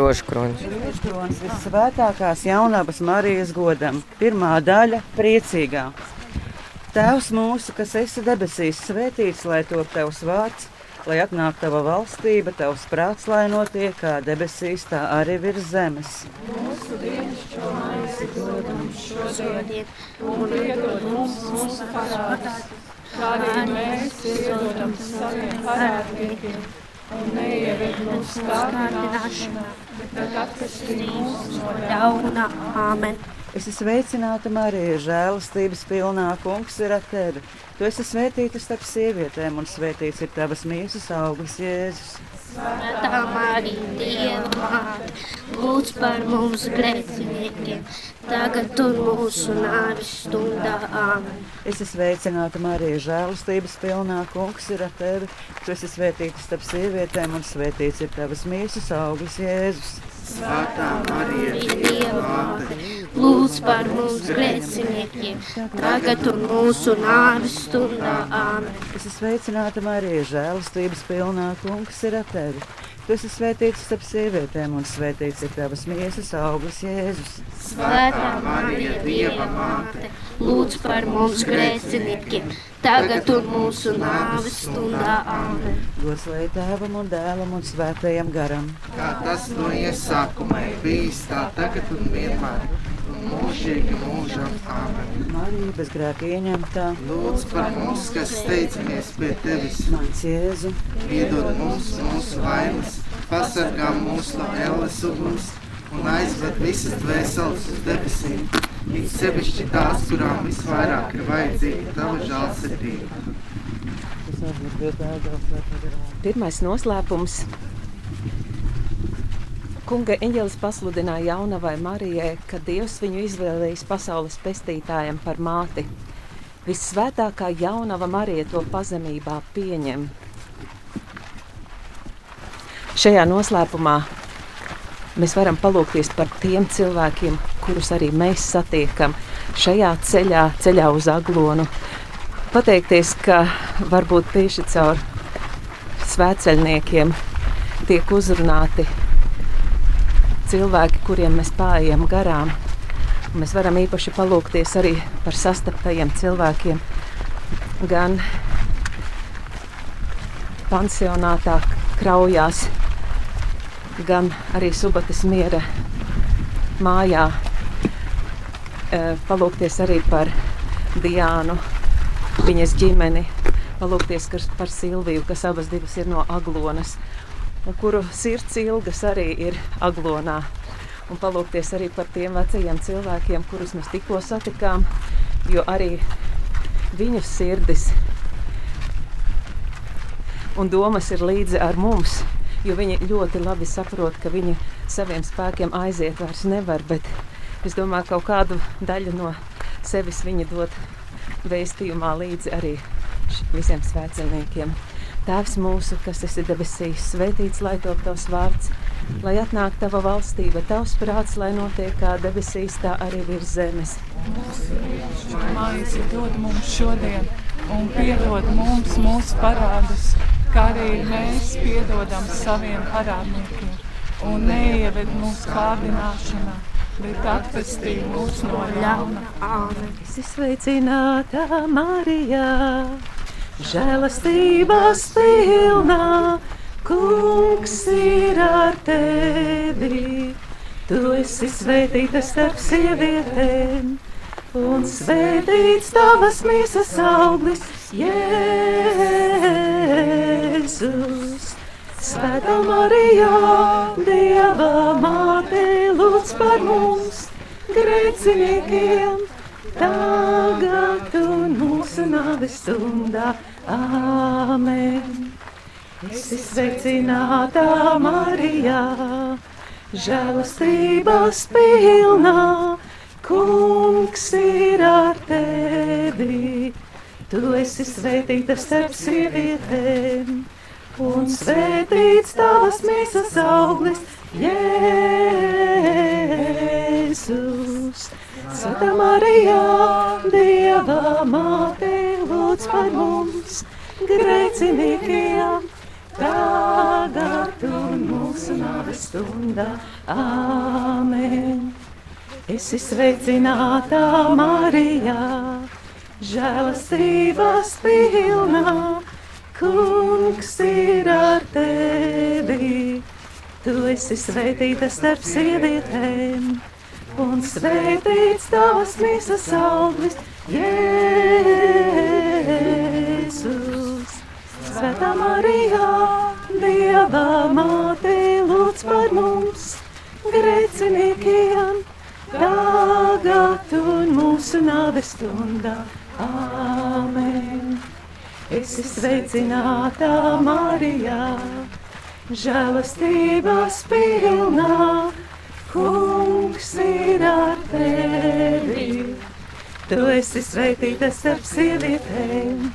rožkronis. Rožkronis visvētākās jaunabas Marijas godam. Pirmā daļa - priecīgā. Tēvs mūsu, kas esi debesīs, svētīts, lai top tavs vārds, lai atnāk tava valstība, tavs prāts, lai notiek kā debesīs, tā arī virs zemes. Mūsu dienas čomais dod mums šodien, un iedod mums mūsu parādus, kā arī mēs iedodam saviem parādniekiem un neieved mūsu kārdināšanā, bet atpestī mūs no ļauna. Āmen! Es esmu sveicināta Marija, žēlastības pilnā kungs ir ar tevi. Tu esi svētīta starp sievietēm, un svētīts ir tavas mīsas augurs, Jēzus. Svētā Marija, Dieva māte, lūdz par mums grēciniekiem, tagad un mūsu nāves stundā. Āmen. Es esmu sveicināta Marija, žēlastības pilnā kungs ir ar tevi. Tu esi svētīta starp sievietēm, un svētīts ir tavas mīsas augurs, Jēzus. Svētā Marija, Dieva māte, lūdz par mums grēciniekiem, tagad un mūsu nāves stundā. Āmen. Es esmu sveicināta Marija, žēlastības pilnā kungs ir ar tevi. Tu esi svētīts starp sievietēm, un svētīts ir tavas miesas augurs, Jēzus. Svētā Marija, Dieva māte, lūdz par mums grēciniekiem, tagad un mūsu nāves stundā. Āmen. Gods lai tēvam un dēlam un svētajam garam. Kā tas no iesākuma ir bijis, tā tagad un vienmēr mūžīgi mūžam. Āmen. Marija bez grēka ieņemtā. Lūdz par mums, kas steidzamies pie tevis. Mans Jēzu. Piedod mums mūsu vainas, pasargā mūs no ēles uguns un aizved visas dvēseles uz debesīm. It sevišķi tās, kurām visvairāk ir vajadzīga tava žālsirdība. Pirmais noslēpums Kunga eņģelis pasludināja jaunavai Marijai, ka Dievs viņu izvēlējis pasaules pestītājam par māti. Vissvētākā jaunava Marija to pazemībā pieņem. Šajā noslēpumā mēs varam palūkties par tiem cilvēkiem, kurus arī mēs satiekam šajā ceļā, ceļā uz aglonu. Pateikties, ka varbūt tieši caur svētceļniekiem tiek uzrunāti cilvēki, kuriem mēs pārējām garām. Mēs varam īpaši palūkties arī par sastaptajiem cilvēkiem, gan pansionātā kraujās, gan arī subates miera mājā. Palūkties arī par Diānu, viņas ģimeni, palūkties par Silviju, kas abas divas ir no Aglonas un kuru sirds ilgas arī ir aglonā. Un palūkties arī par tiem vecajiem cilvēkiem, kurus mēs tikko satikām, jo arī viņu sirdis un domas ir līdzi ar mums, jo viņi ļoti labi saprot, ka viņi saviem spēkiem aiziet vairs nevar, bet es domāju, ka kaut kādu daļu no sevis viņi dod vēstījumā līdzi arī visiem svētceļniekiem. Tēvs mūsu, kas esi debesīs, svētīts lai top tavs vārds, lai atnāk tava valstība, tavs prāts, lai notiek kā debesīs, tā arī virs zemes. Maizi dod mums šodien un piedod mums mūsu parādus, kā arī mēs piedodam saviem parādniekiem. Un neieved mūsu kārdināšanā, bet atpestī mūs no ļauna. Āmen. Es izsveicināta Marijā žēlastības pilnā, kungs ir ar tevi. Tu esi svētīta starp sievietēm, un svētīts tavas mīsas auglis, Jēzus. Svētā Marijā, Dieva māte, lūdz par mums, grēciniekiem, tagad un mūsu nāves stundā. Āmen! Es esmu sveicināta Marijā, žēlastības pilnā, kungs ir ar tevi. Tu esi svētīta starp sievietēm, un svētīts tavas mīsas auglis, Jēzus. Svētā Marijā, Dieva māte, lūdz par mums, grēciniekiem, tagad un mūsu nāves stundā. Āmen! Es izsveicinātā Marijā, žēlastības pilnā, kungs ir ar tevi. Tu esi svētīta starp sievietēm, un svētīts tavas mīsas auglis, Jēzus. Svētā Marijā, Dieva māte, lūdz par mums, grēciniekiem, tagad un mūsu nāves stundā. Āmen! Es izsveicinātā Marijā, žēlastības pilnā, kungs ir ar tevi. Tu esi svētīta starp sievietēm,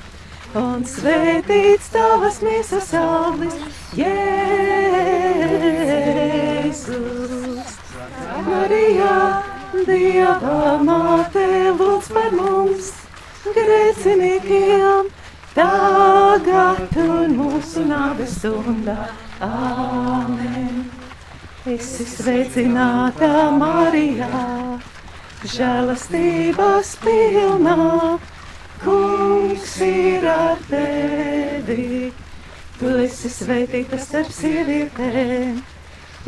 un svētīts tavas miesas auglis, Jēzus. Marijā, Dieva māte, lūdz par mums, grēciniekiem, tagad un mūsu nāves stundā. Āmen! Esi sveicināta Marijā, žēlastības pilnā, kungs ir ar tevi. Tu esi svētīta starp sievietēm,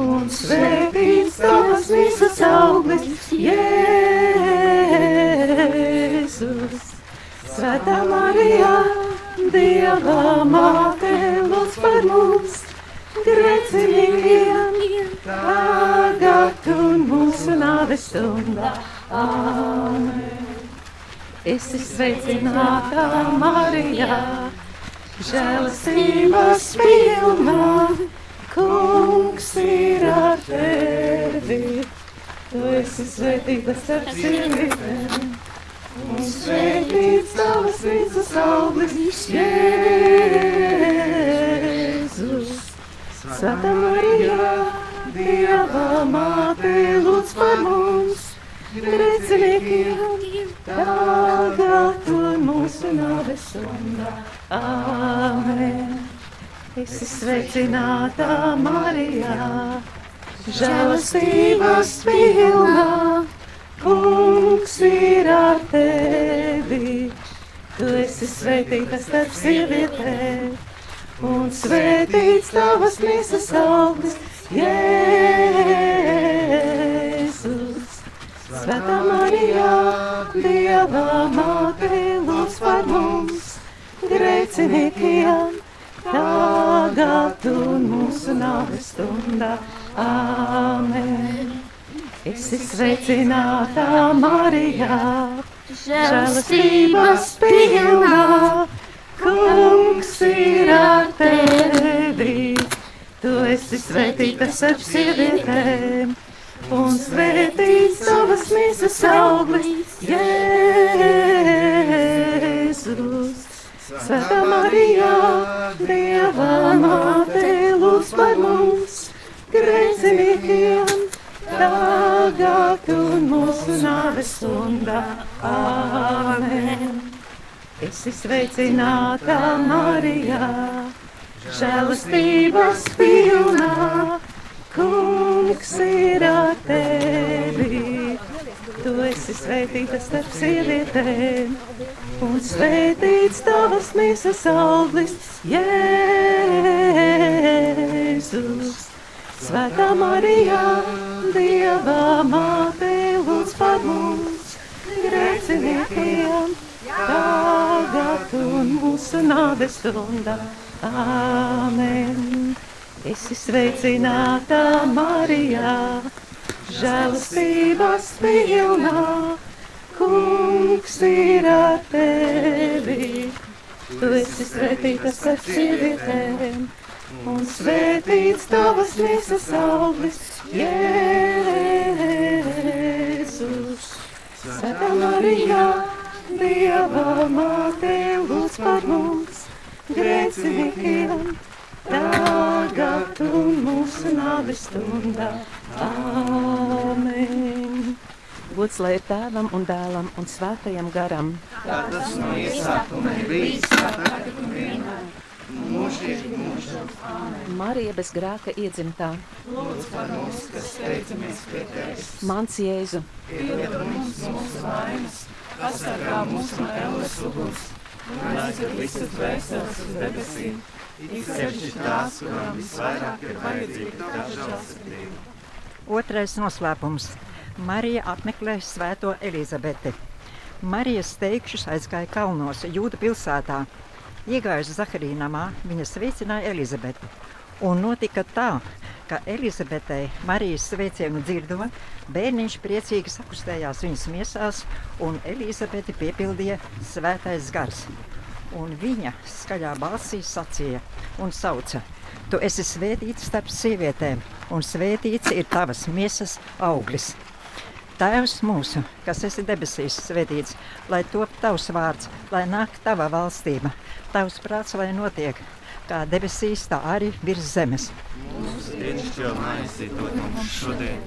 un svētīts tavas visas auglis, Jēzus. Svētā Marijā, Dieva māte, lūdz par mums, grēciniekiem, tagad un mūsu nāves stundā. Āmen. Es izsveicinātā Marijā, žēlastības pilnā, kungs ir ar tevi. Tu esi svētīta starp sievietēm, un svētīts tavas visas auglis, Jēzus. Svētā Marijā, Dieva māte, lūdz par mums, grēciniekiem, tagad un mūsu nāves stundā. Āmen! Es izsveicinātā Marijā, žēlastības pilnā, kungs ir ar tevi. Tu esi svētīta starp sievietēm, un svētīts tavas miesas auglis, Jēzus. Svētā Marijā, Dieva māte, lūdz par mums, grēciniekiem, tagad un mūsu nāves stundā. Āmen! Es izsveicinātā Marijā, žēlastības pilnā, kungs ir ar tevi. Esi svētīta starp sievietēm, un svētīts tavas mīsas auglis, Jēzus. Svētā Marijā, Dieva māte, lūdz par mums, grēciniekiem, tagad un mūsu nāves stundā. Āmen! Es izsveicinātā Marijā, žēlastības pilnā, kungs ir ar tevi. Tu esi svētīta starp sievietēm, un svētīts tavas miesas auglis, Jēzus. Svētā Marijā, Dieva māte, lūdz par mums, grēciniekiem, tagad un mūsu nāves stundā. Āmen! Es izsveicinātā Marijā, žēlastības pilnā, kungs ir ar tevi. Tu esi svētīta starp sievietēm, un svētīts tavas miesas auglis, Jēzus. Svētā Marijā, Dieva māte, lūdz par mums, grēciniekiem, tagad un mūsu nāves stundā. Āmen! Gods lai ir tēvam un dēlam un svētajam garam. Tā tas no iesākuma ir bijis, tā tagad un vienmēr, mūžīgi mūžam. Marija bez grēka iedzimtā, Lūdz par mums, kas steidzamies pie tevis. mans Jēzu, Piedod mums mūsu vainas, pasargā mūs no elles uguns un aizved visas dvēseles uz debesīm, it sevišķi tās, kurām visvairāk ir vajadzīga tā žēlsirdība. Otrais noslēpums. Marija apmeklē Svēto Elizabeti. Marijas teikšus aizgāja kalnos, Jūda pilsētā. Iegājusi Zaharija namā, viņa sveicināja Elizabeti. Un notika tā, ka Elizabetei Marijas sveicienu dzirdot, bērniņš priecīgi sakustējās viņas miesās, un Elizabeti piepildīja svētais gars. Un viņa skaļā balsī sacīja un sauca: Tu esi svētīts starp sievietēm, un svētīts ir tavas miesas auglis. Tēvs mūsu, kas esi debesīs, svētīts, lai top tavs vārds, lai nāk tava valstība, tavs prāts, lai notiek kā debesīs, tā arī virs zemes. Mūsu dienascho maizi dod mums šodien,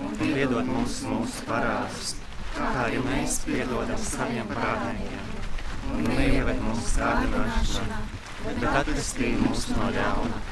un piedod mums mūsu parādus, kā arī mēs piedodam saviem parādniekiem. Un neieved mūsu kārdināšanā, bet atvestī mūs no ļauna.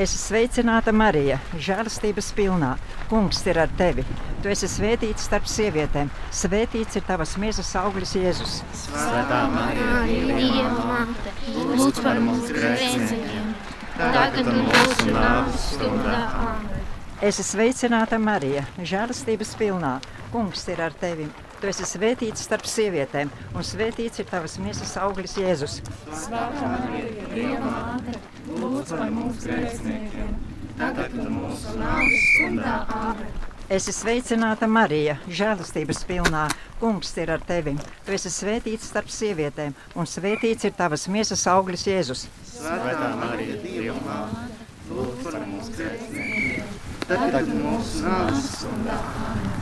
Es sveicināta Marija, žēlastības pilnā. Kungs ir ar tevi. Tu esi svētīts starp sievietēm. Svētīts ir tavas miesas auglis, Jēzus. Svētā Marija, Dieva māte, lūdz par mums grēciniekiem, tagad un mūsu nāves stundā. Āmen. Es esmu sveicināta Marija, žēlastības pilnā. Kungs ir ar tevi. Tu esi svētīts starp sievietēm, un svētīts ir tavas miesas auglis, Jēzus. Svētā Marija, Dieva māte, lūdz par mums grēciniekiem, tagad mūsu nāves stundā. Āmen. Es esmu sveicināta Marija, žēlastības pilnā. Kungs ir ar tevi. Tu esi svētīts starp sievietēm, un svētīts ir tavas miesas auglis, Jēzus. Svētā Marija, Dieva māte, Lūdz par mums grēciniekiem. Tagad mūsu nāves stundā.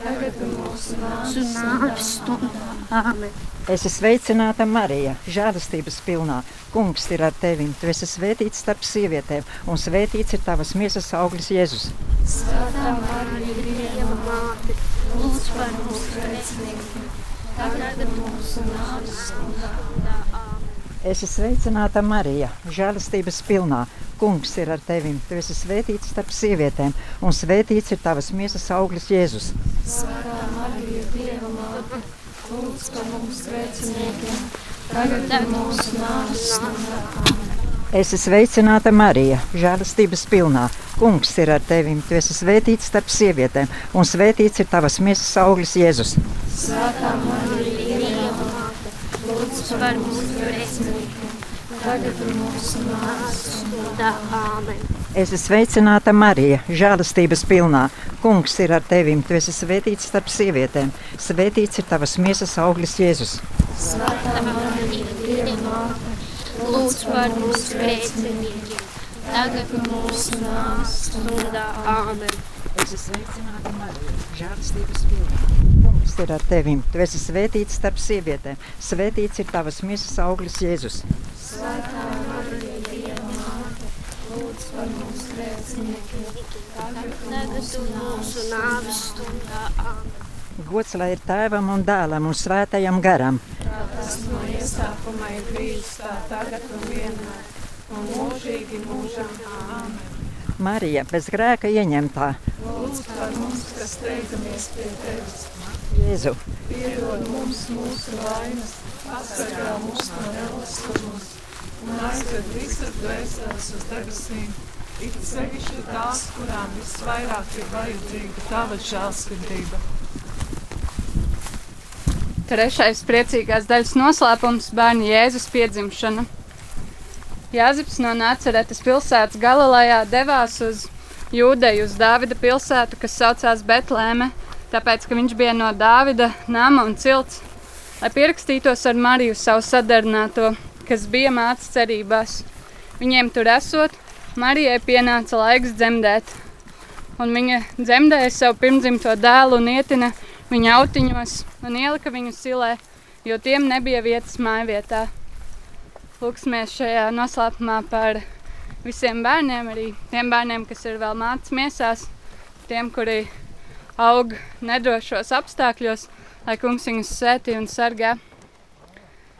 tagad un mūsu nāves stundā. Āmen. Es esmu sveicināta Marija, žēlastības pilnā. Kungs ir ar tevi. Tu esi svētīts starp sievietēm, un svētīts ir tavas miesas auglis, Jēzus. Svētā Marija, Dieva māte, lūdz par mums grēciniekiem, tagad mūsu nāves stundā. Es esmu sveicināta Marija, žēlastības pilnā. Kungs ir ar tevi. Tu esi svētīts starp sievietēm, un svētīts ir tavas miesas auglis, Jēzus. Svētā Marija, Dieva māte, lūdz par mums grēciniekiem, tagad un mūsu nāves stundā. Es esmu sveicināta Marija, žēlastības pilnā. Kungs ir ar tevi. Tu esi svētīts starp sievietēm, un svētīts ir tavas miesas auglis, Jēzus. Svētā Marija, Dieva māte, Lūdz par mums grēciniekiem, tagad un mūsu nāves stundā. Āmen. Es esmu sveicināta Marija, žēlastības pilnā. Kungs ir ar tevi. Tu esi svētīts starp sievietēm. Svētīts ir tavas miesas auglis, Jēzus. Svētā Marija, Dieva māte, lūdz par mums grēciniekiem, tagad mūsu nāves stundā. Āmen. Es esmu sveicināta Marija, žēlastības pilnā. Kungs ir ar tevi. Tu esi svētīts starp sievietēm. Svētīts ir tavas miesas auglis, Jēzus. Svētā Marija, Dieva māte, lūdz par mums grēciniekiem, Tagad un mūsu nāves stundā. Āmen. Gods lai ir tēvam un dēlam un svētajam garam. tas no iesākuma ir bijis tā tagad un vienmēr, un mūžīgi mūžam. Āmen. Marija bez grēka ieņemtā. Lūdz par mums, kas steidzamies pie tevis, Jēzu. piedod mums mūsu vainas, pasargā mūs no nelastības un aizved visas dvēseles uz debesīm. It sevišķi tās, kurām visvairāk ir vajadzīga tava žēlsirdība. Trešais priecīgās daļas noslēpums - bērna Jēzus piedzimšana. Jāzips no Nāceretes pilsētas Galilejā devās uz Jūdeju, uz Dāvida pilsētu, kas saucās Betlēme, tāpēc, ka viņš bija no Dāvida nama un cilts, lai pierakstītos ar Mariju savu sadarbināto, kas bija mātes cerībās. Viņiem tur esot, Marijai pienāca laiks dzemdēt. Un viņa dzemdēja savu pirmdzimto dēlu un ietina viņa autiņos un ielika viņu silē, jo tiem nebija vietas mājvietā. Lūksimies šajā noslēpumā par visiem bērniem, arī tiem bērniem, kas ir vēl mācīts miesās, tiem, kuri aug nedrošos apstākļos, lai kungs viņus svētī un sargā.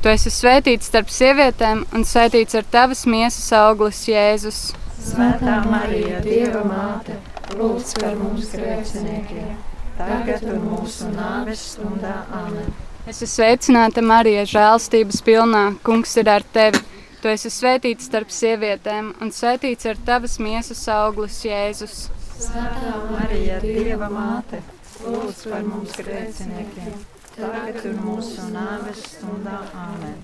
Tu esi svētīts starp sievietēm, un svētīts ir tavas miesas auglis, Jēzus. Svētā Marija, Dieva māte, lūdz par mums grēciniekiem, tagad un mūsu nāves stundā āmen. Es esmu sveicināta, Marija, žēlstības pilnā. Kungs ir ar tevi. Tu esi svētīts starp sievietēm, un svētīts ir tavas miesas auglis, Jēzus. Svētā Marija, Dieva māte, lūdz par mums grēciniekiem, tagad un mūsu nāves stundā āmen.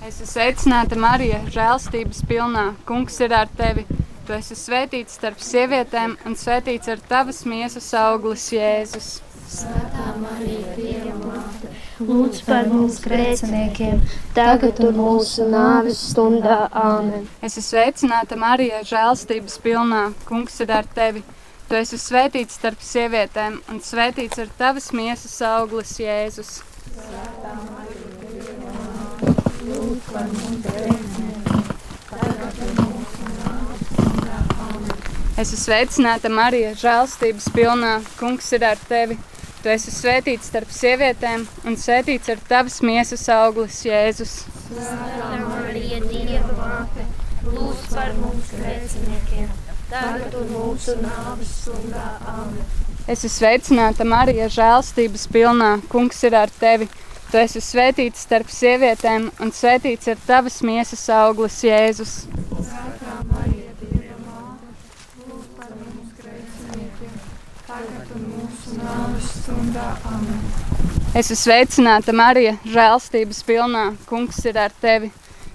Es esmu sveicināta, Marija, žēlstības pilnā. Kungs ir ar tevi. Tu esi svētīts starp sievietēm, un svētīts ir tavas miesas auglis, Jēzus. Svētā Marija, Dieva māte, lūdz par mums grēciniekiem, tagad un mūsu nāves stundā. Āmen. Es esmu sveicināta, Marija, žēlstības pilnā. Kungs ir ar tevi. Tu esi svētīts starp sievietēm, un svētīts ir tavas miesas auglis, Jēzus. Es esmu sveicināta, Marija, žēlstības pilnā. Kungs ir ar tevi. Tu esi svētīts starp sievietēm, un svētīts ir tavas miesas auglis, Jēzus. Svētā Marija, Dieva māte, lūdz par mums grēciniekiem, tagad un mūsu nāves stundā. Āmen. Es esmu sveicināta, Marija, žēlstības pilnā. Kungs ir ar tevi. Tu esi svētīts starp sievietēm, un svētīts ir tavas miesas auglis, Jēzus. Marija, māte, stundā. Amen. Es esmu sveicināta, Marija, žēlstības pilnā. Kungs ir ar tevi.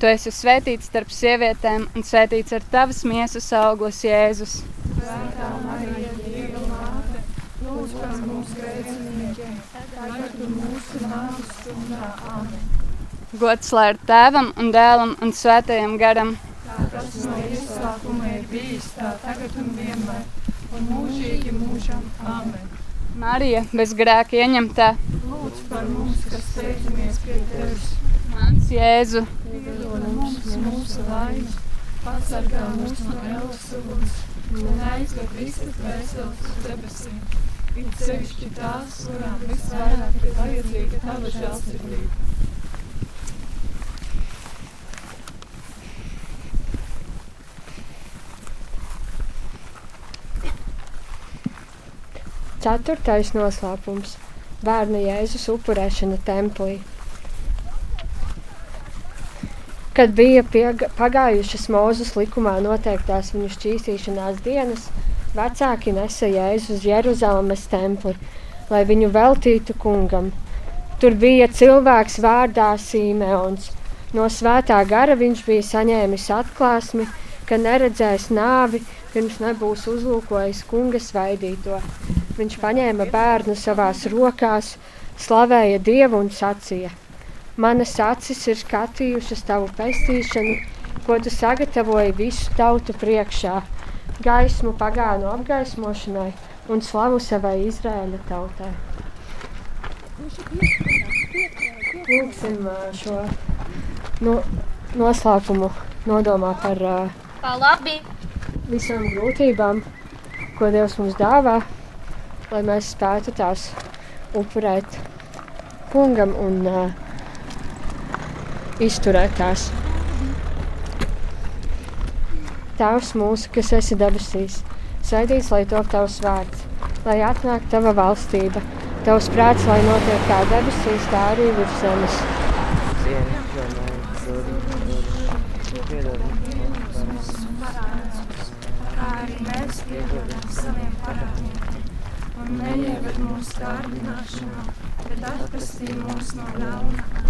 Tu esi svētīts starp sievietēm, un svētīts ir tavas miesas auglis, Jēzus. Gods lai ir tēvam un dēlam un svētajam garam. Tas no iesākuma ir bijis tā tagad un vienmēr, un mūžīgi mūžam. Amen. Marija, bez grēka ieņemtā, Lūdz par mums, kas steidzimies pie tevis. Mans Jēzu. Mums mūsu laimes, pasargā mūs no ēlas uguns un aizved visas dvēseles uz debesīm. It sevišķi tās, kurām visvairāk ir vajadzīga tava žēlsirdība. Ceturtais noslēpums - bērna Jēzus upurēšana templī. Kad bija pagājušas Mūzes likumā noteiktās viņu šķīstīšanās dienas, vecāki nesa Jēzu uz Jeruzalemes templi, lai viņu veltītu kungam. Tur bija cilvēks vārdā Sīmeons. No svētā gara viņš bija saņēmis atklāsmi, ka neredzēs nāvi pirms nebūs uzlūkojis kunga svaidīto. Viņš paņēma bērnu savās rokās, slavēja Dievu un sacīja: Manas acis ir skatījušas tavu pestīšanu, ko tu sagatavoji visu tautu priekšā, gaismu pagānu apgaismošanai un slavu savai Izraēla tautai. Lūksim šo no, noslēpumu nodomā par uh, visām grūtībām, ko Dievs mums dāvā, lai mēs spētu tās upurēt kungam un uh, izturēt tās. Tēvs mūsu, kas esi debesīs, svētīts lai top tavs vārds, lai atnāk tava valstība, tavs prāts, lai notiek kā debesīs, tā arī virs zemes. Un neieved mūsu kārdināšanā, bet atpestī mūs no ļauna.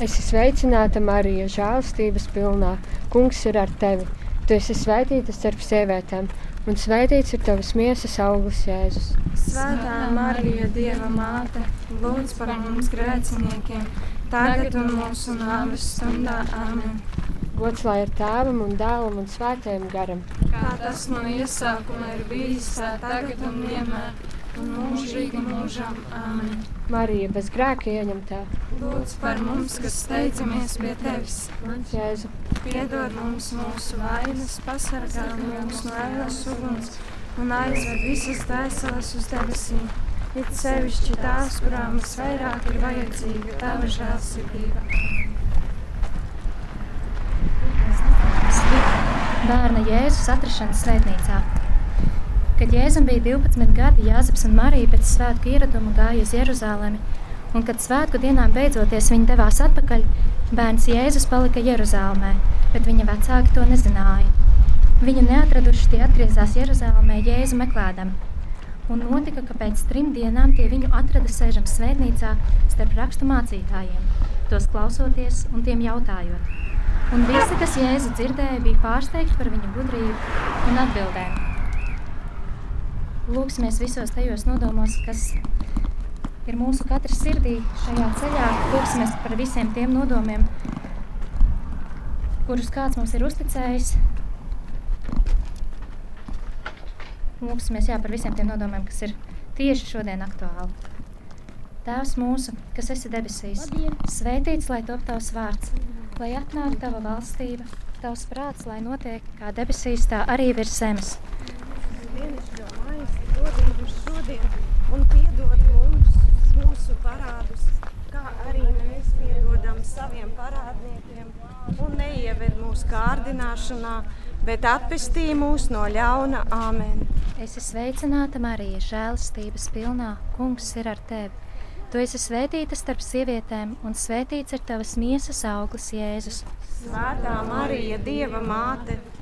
Es esmu sveicināta, Marija, žēlstības pilnā. Kungs ir ar tevi. Tu esi svētīta starp sievietēm, un svētīts ir tavas miesas augurs, Jēzus. Svētā Marija, Dieva māte, lūdz par mums grēciniekiem, tagad un mūsu nāves stundā. Amen. Gods lai ir tēvam un dēlam un svētajam garam. Kā tas no iesākuma ir bijis, tā tagad un vienmēr, un mūžīgi mūžam. Amen. Marija bez grēka ieņemtā. Lūdz par mums, kas steidzamies pie tevis. Jēzu. Piedod mums mūsu vainas, pasargā mūs no ēnas uguns un aizved visas dvēseles uz debesīm. It sevišķi tās, kurām visvairāk ir vajadzīga tava žēlsirdība. Bērna Jēzus atrašanās svētnīcā. Kad Jēzum bija 12 gadi, Jāzeps un Marija pēc svētku ieraduma gāja uz Jeruzalemi, un kad svētku dienām beidzoties viņi devās atpakaļ, bērns Jēzus palika Jeruzalemē, bet viņa vecāki to nezināja. Viņu neatraduši, tie atgriezās Jeruzalemē Jēzu meklēdami. Un notika, ka pēc trim dienām tie viņu atrada sēžam svētnīcā starp rakstu mācītājiem, tos klausoties un tiem jautājot. Un visi, kas Jēzu dzirdēja, bija pārsteigti par viņa gudrību un atbildēm. Lūksimies visos tajos nodomos, kas ir mūsu katra sirdī šajā ceļā. Lūksimies par visiem tiem nodomiem, kurus kāds mums ir uzticējis. Lūksimies jā, par visiem tiem nodomiem, kas ir tieši šodien aktuāli. Tēvs mūsu, kas esi debesīs, svētīts lai top tavs vārds, lai atnāk tava valstība, tavs prāts, lai notiek kā debesīs, tā arī virs zemes. Maizi dod mums šodien un piedod mums mūsu parādus, kā arī mēs piedodam saviem parādniekiem un neieved mūsu kārdināšanā, bet atpestī mūs no ļauna. Āmen! Es esmu sveicināta, Marija, žēlastības pilnā. Kungs ir ar tevi. Tu esi svētīta starp sievietēm, un svētīts ir tavas miesas auglis, Jēzus. Svētā Marija, Dieva māte,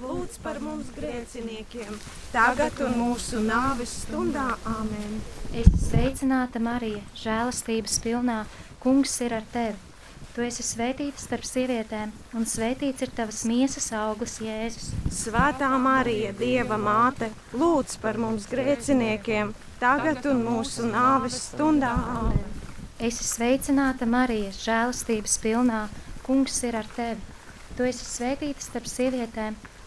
lūdz par mums grēciniekiem, tagad un mūsu nāves stundā. Amen! Es sveicināta, Marija, žēlastības pilnā. Kungs ir ar tevi. Tu esi svētīta starp sievietēm, un svētīts ir tavas miesas auglis, Jēzus. Svētā Marija, Dieva māte, lūdz par mums grēciniekiem, tagad un mūsu nāves stundā. Amen! Es esmu sveicināta, Marija, žēlastības pilnā. Kungs ir ar tevi. Tu esi svētīta starp sievietēm,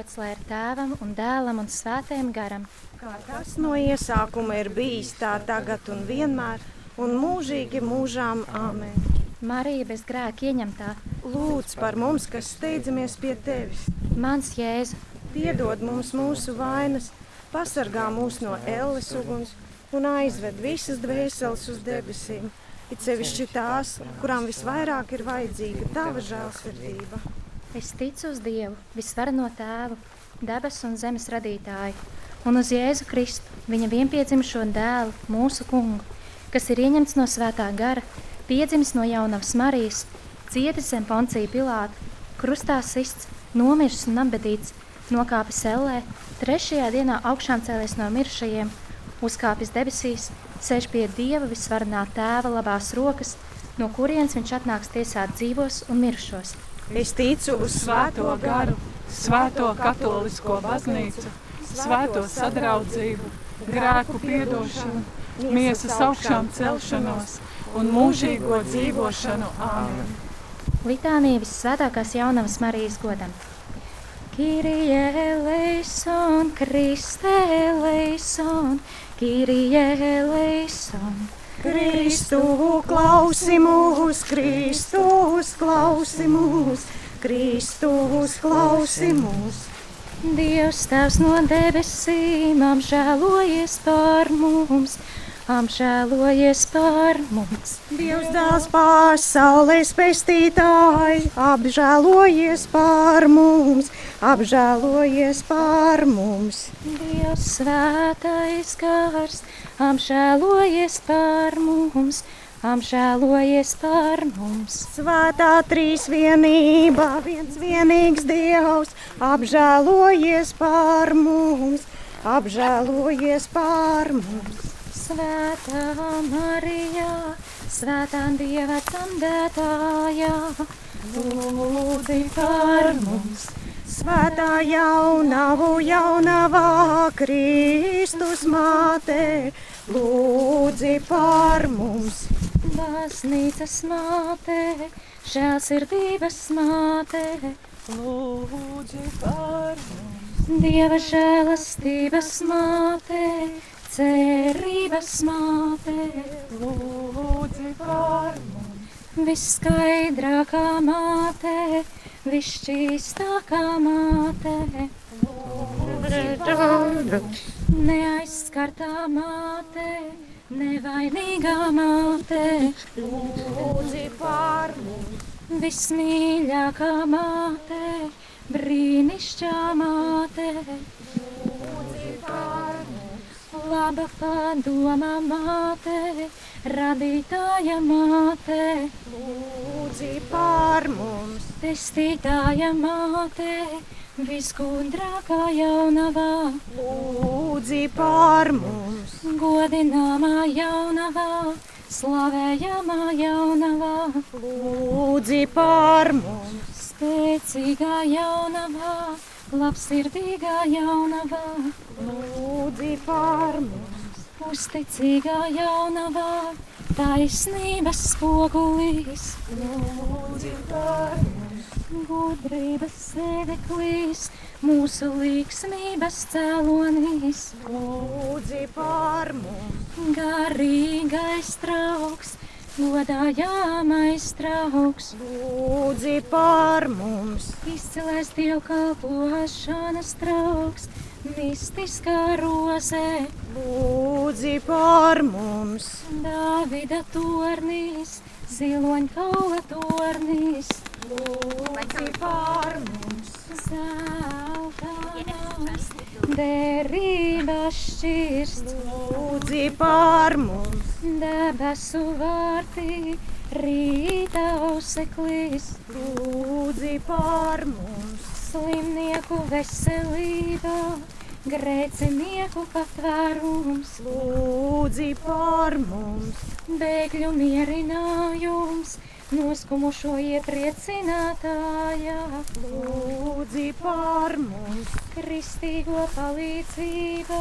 Gods lai ir tēvam un dēlam un svētajam garam. Kā tas no iesākuma ir bijis, tā tagad un vienmēr, un mūžīgi mūžām. Amen! Marija bez grēka ieņemtā, Lūdz par mums, kas steidzamies pie tevis. mans Jēzu, Piedod mums mūsu vainas, pasargā mūs no elles uguns un aizved visas dvēseles uz debesīm. It sevišķi tās, kurām visvairāk ir vajadzīga tava žēlsirdība. Es ticu uz Dievu, visvarano tēvu, debesu un zemes radītāju, un uz Jēzu Kristu, viņa vienpiedzimušo dēlu, mūsu kungu, kas ir ieņemts no svētā gara, piedzimis no jaunavas Marijas, cietis zem poncija Pilāta, krustā sists, nomiris un apbedīts, nokāpis ellē, trešajā dienā augšām cēlies no mirušajiem, uzkāpis debesīs, sēž pie Dieva visvarenā tēva labās rokas, no kurienes viņš atnāks tiesāt dzīvos un mirušos. Es ticu uz svēto garu, Svēto katolisko baznīcu, svēto sadraudzību, grēku piedošanu, miesas augšām celšanos un mūžīgo dzīvošanu. Āmen! Litānija visvētākās jaunavas Marijas godam. Kyrie eleison, Kriste eleison, Kyrie eleison. Kristu klausi mūs, Kristus klausi mūs, Kristus klausi mūs. Dievs tēvs no debesīm apžēlojies par mums, apžēlojies par mums. Dievs dēls pasaules pestītāji, apžēlojies par mums, apžēlojies par mums. Dievs svētais gars, apžēlojies par mums, apžēlojies par mums. Svētā trīsvienība, viens vienīgs Dievs, apžēlojies par mums, apžēlojies par mums. Svētā Marijā, svētā Dieva dzemdētājā, lūdzi par mums. Svētā jaunavu jaunavā Kristus māte, lūdzi par mums. Baznīcas māte, žēlsirdības māte, lūdzi par mums. Dieva žēlastības māte, cerības māte, lūdzi par mums. Viskaidrākā māte, visšķīstākā māte, neaizskartā māte, nevainīgā māte, lūdzi par mums. Vismīļākā māte, brīnišķā māte. Laba padoma māte, radītāja māte, lūdzi par mums. Pestītāja māte, visgudrākā jaunavā, lūdzi par mums. Godināmā jaunavā, slavējamā jaunavā, lūdzi par mums. Spēcīgā jaunavā, labsirdīgā jaunavā, lūdzi par mums. Uzticīgā jaunavā, taisnības spogulis, lūdzi par mums. Gudrības sēdeklīs, mūsu līksmības cēlonis, lūdzi par mums. Garīgais trauks, godājāmais trauks, lūdzi par mums. Izcilēs dievkalpošanas trauks, mistiskā rozē, lūdzi par mums. Dāvida tornīs, ziloņkaula tornīs, lūdzi par mums. Zeltānās, derības šķirsts, lūdzi par mums. Debesu vārtī, rīta auseklis, lūdzi par mums. Slimnieku veselība, grēcinieku patvērums, lūdzi par mums. Bēgļu mierinājums, noskumušo iepriecinātājā, lūdzi par mums. Kristīgo palīdzība,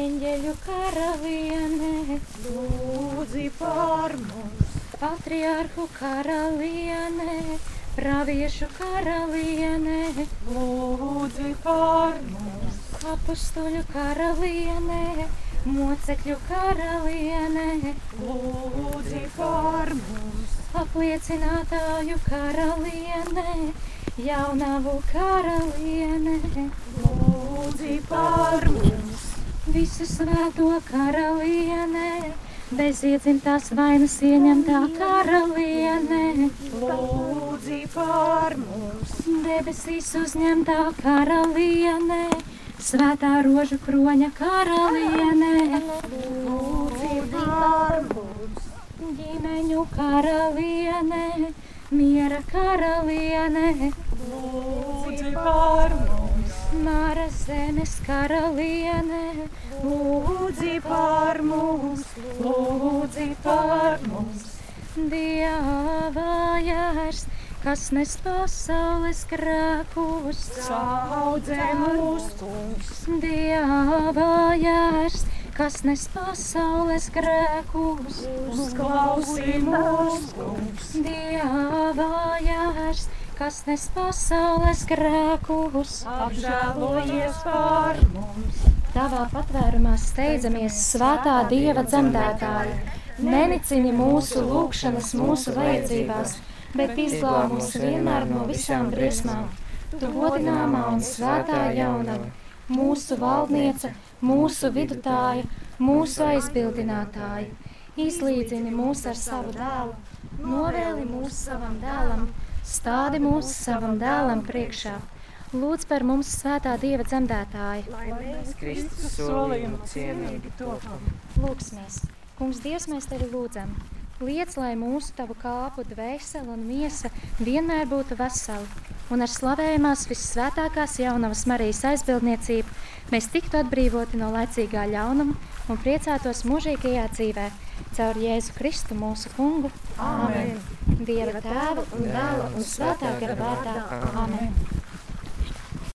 eņģeļu karaliene, lūdzi par mums. Patriarhu karaliene, praviešu karaliene, lūdzi par mums. Apustuļu karaliene, mocekļu karaliene, lūdzi par mums. Apliecinātāju karaliene, jaunavu karaliene, lūdzi par mums. Visu svēto karaliene, bez iedzimtās vainas ieņemtā karaliene, lūdzi par mums. Debesīs uzņemtā karaliene, svētā rožu kroņa karaliene, lūdzi par mums. Ģimeņu karaliene, miera karaliene, lūdzi par mums. Māra zemes karaliene, lūdzi par mums, lūdzi par mums. Dieva jērs, kas nes pasaules grēkus, Saudzē mūs, kungs, Dieva jērs, kas nes pasaules grēkus, uzklausī mūs, kungs, Dieva jērs, kas nes pasaules grēkus, apžēlojies par mums. Tavā patvērumā steidzamies, svētā Dieva dzemdētāja, nenicini mūsu lūgšanas, mūsu vajadzībās, bet izglāb mūs vienmēr no visām briesmām. Tu godināmā un svētā jaunava, mūsu valdniece, mūsu vidutāja, mūsu aizbildinātāja, izlīdzini mūs ar savu dēlu, novēli mūs savam dēlam, stādi mūs savam dēlam priekšā. Lūdz par mums svētā Dieva dzemdētāju. Lai mēs Kristus solījumu cienīgi topam. Lūksimies! Kungs, Dievs, mēs tevi lūdzam! Liec, lai mūsu tavu kāpu, dvēsele un miesa vienmēr būtu veseli, un ar slavējumās vissvētākās jaunavas Marijas aizbildniecību mēs tiktu atbrīvoti no laicīgā ļaunuma un priecātos mūžīgajā dzīvē caur Jēzu Kristu mūsu kungu. Āmen. Dieva tēva un dēla un svētā gara vārdā. Āmen!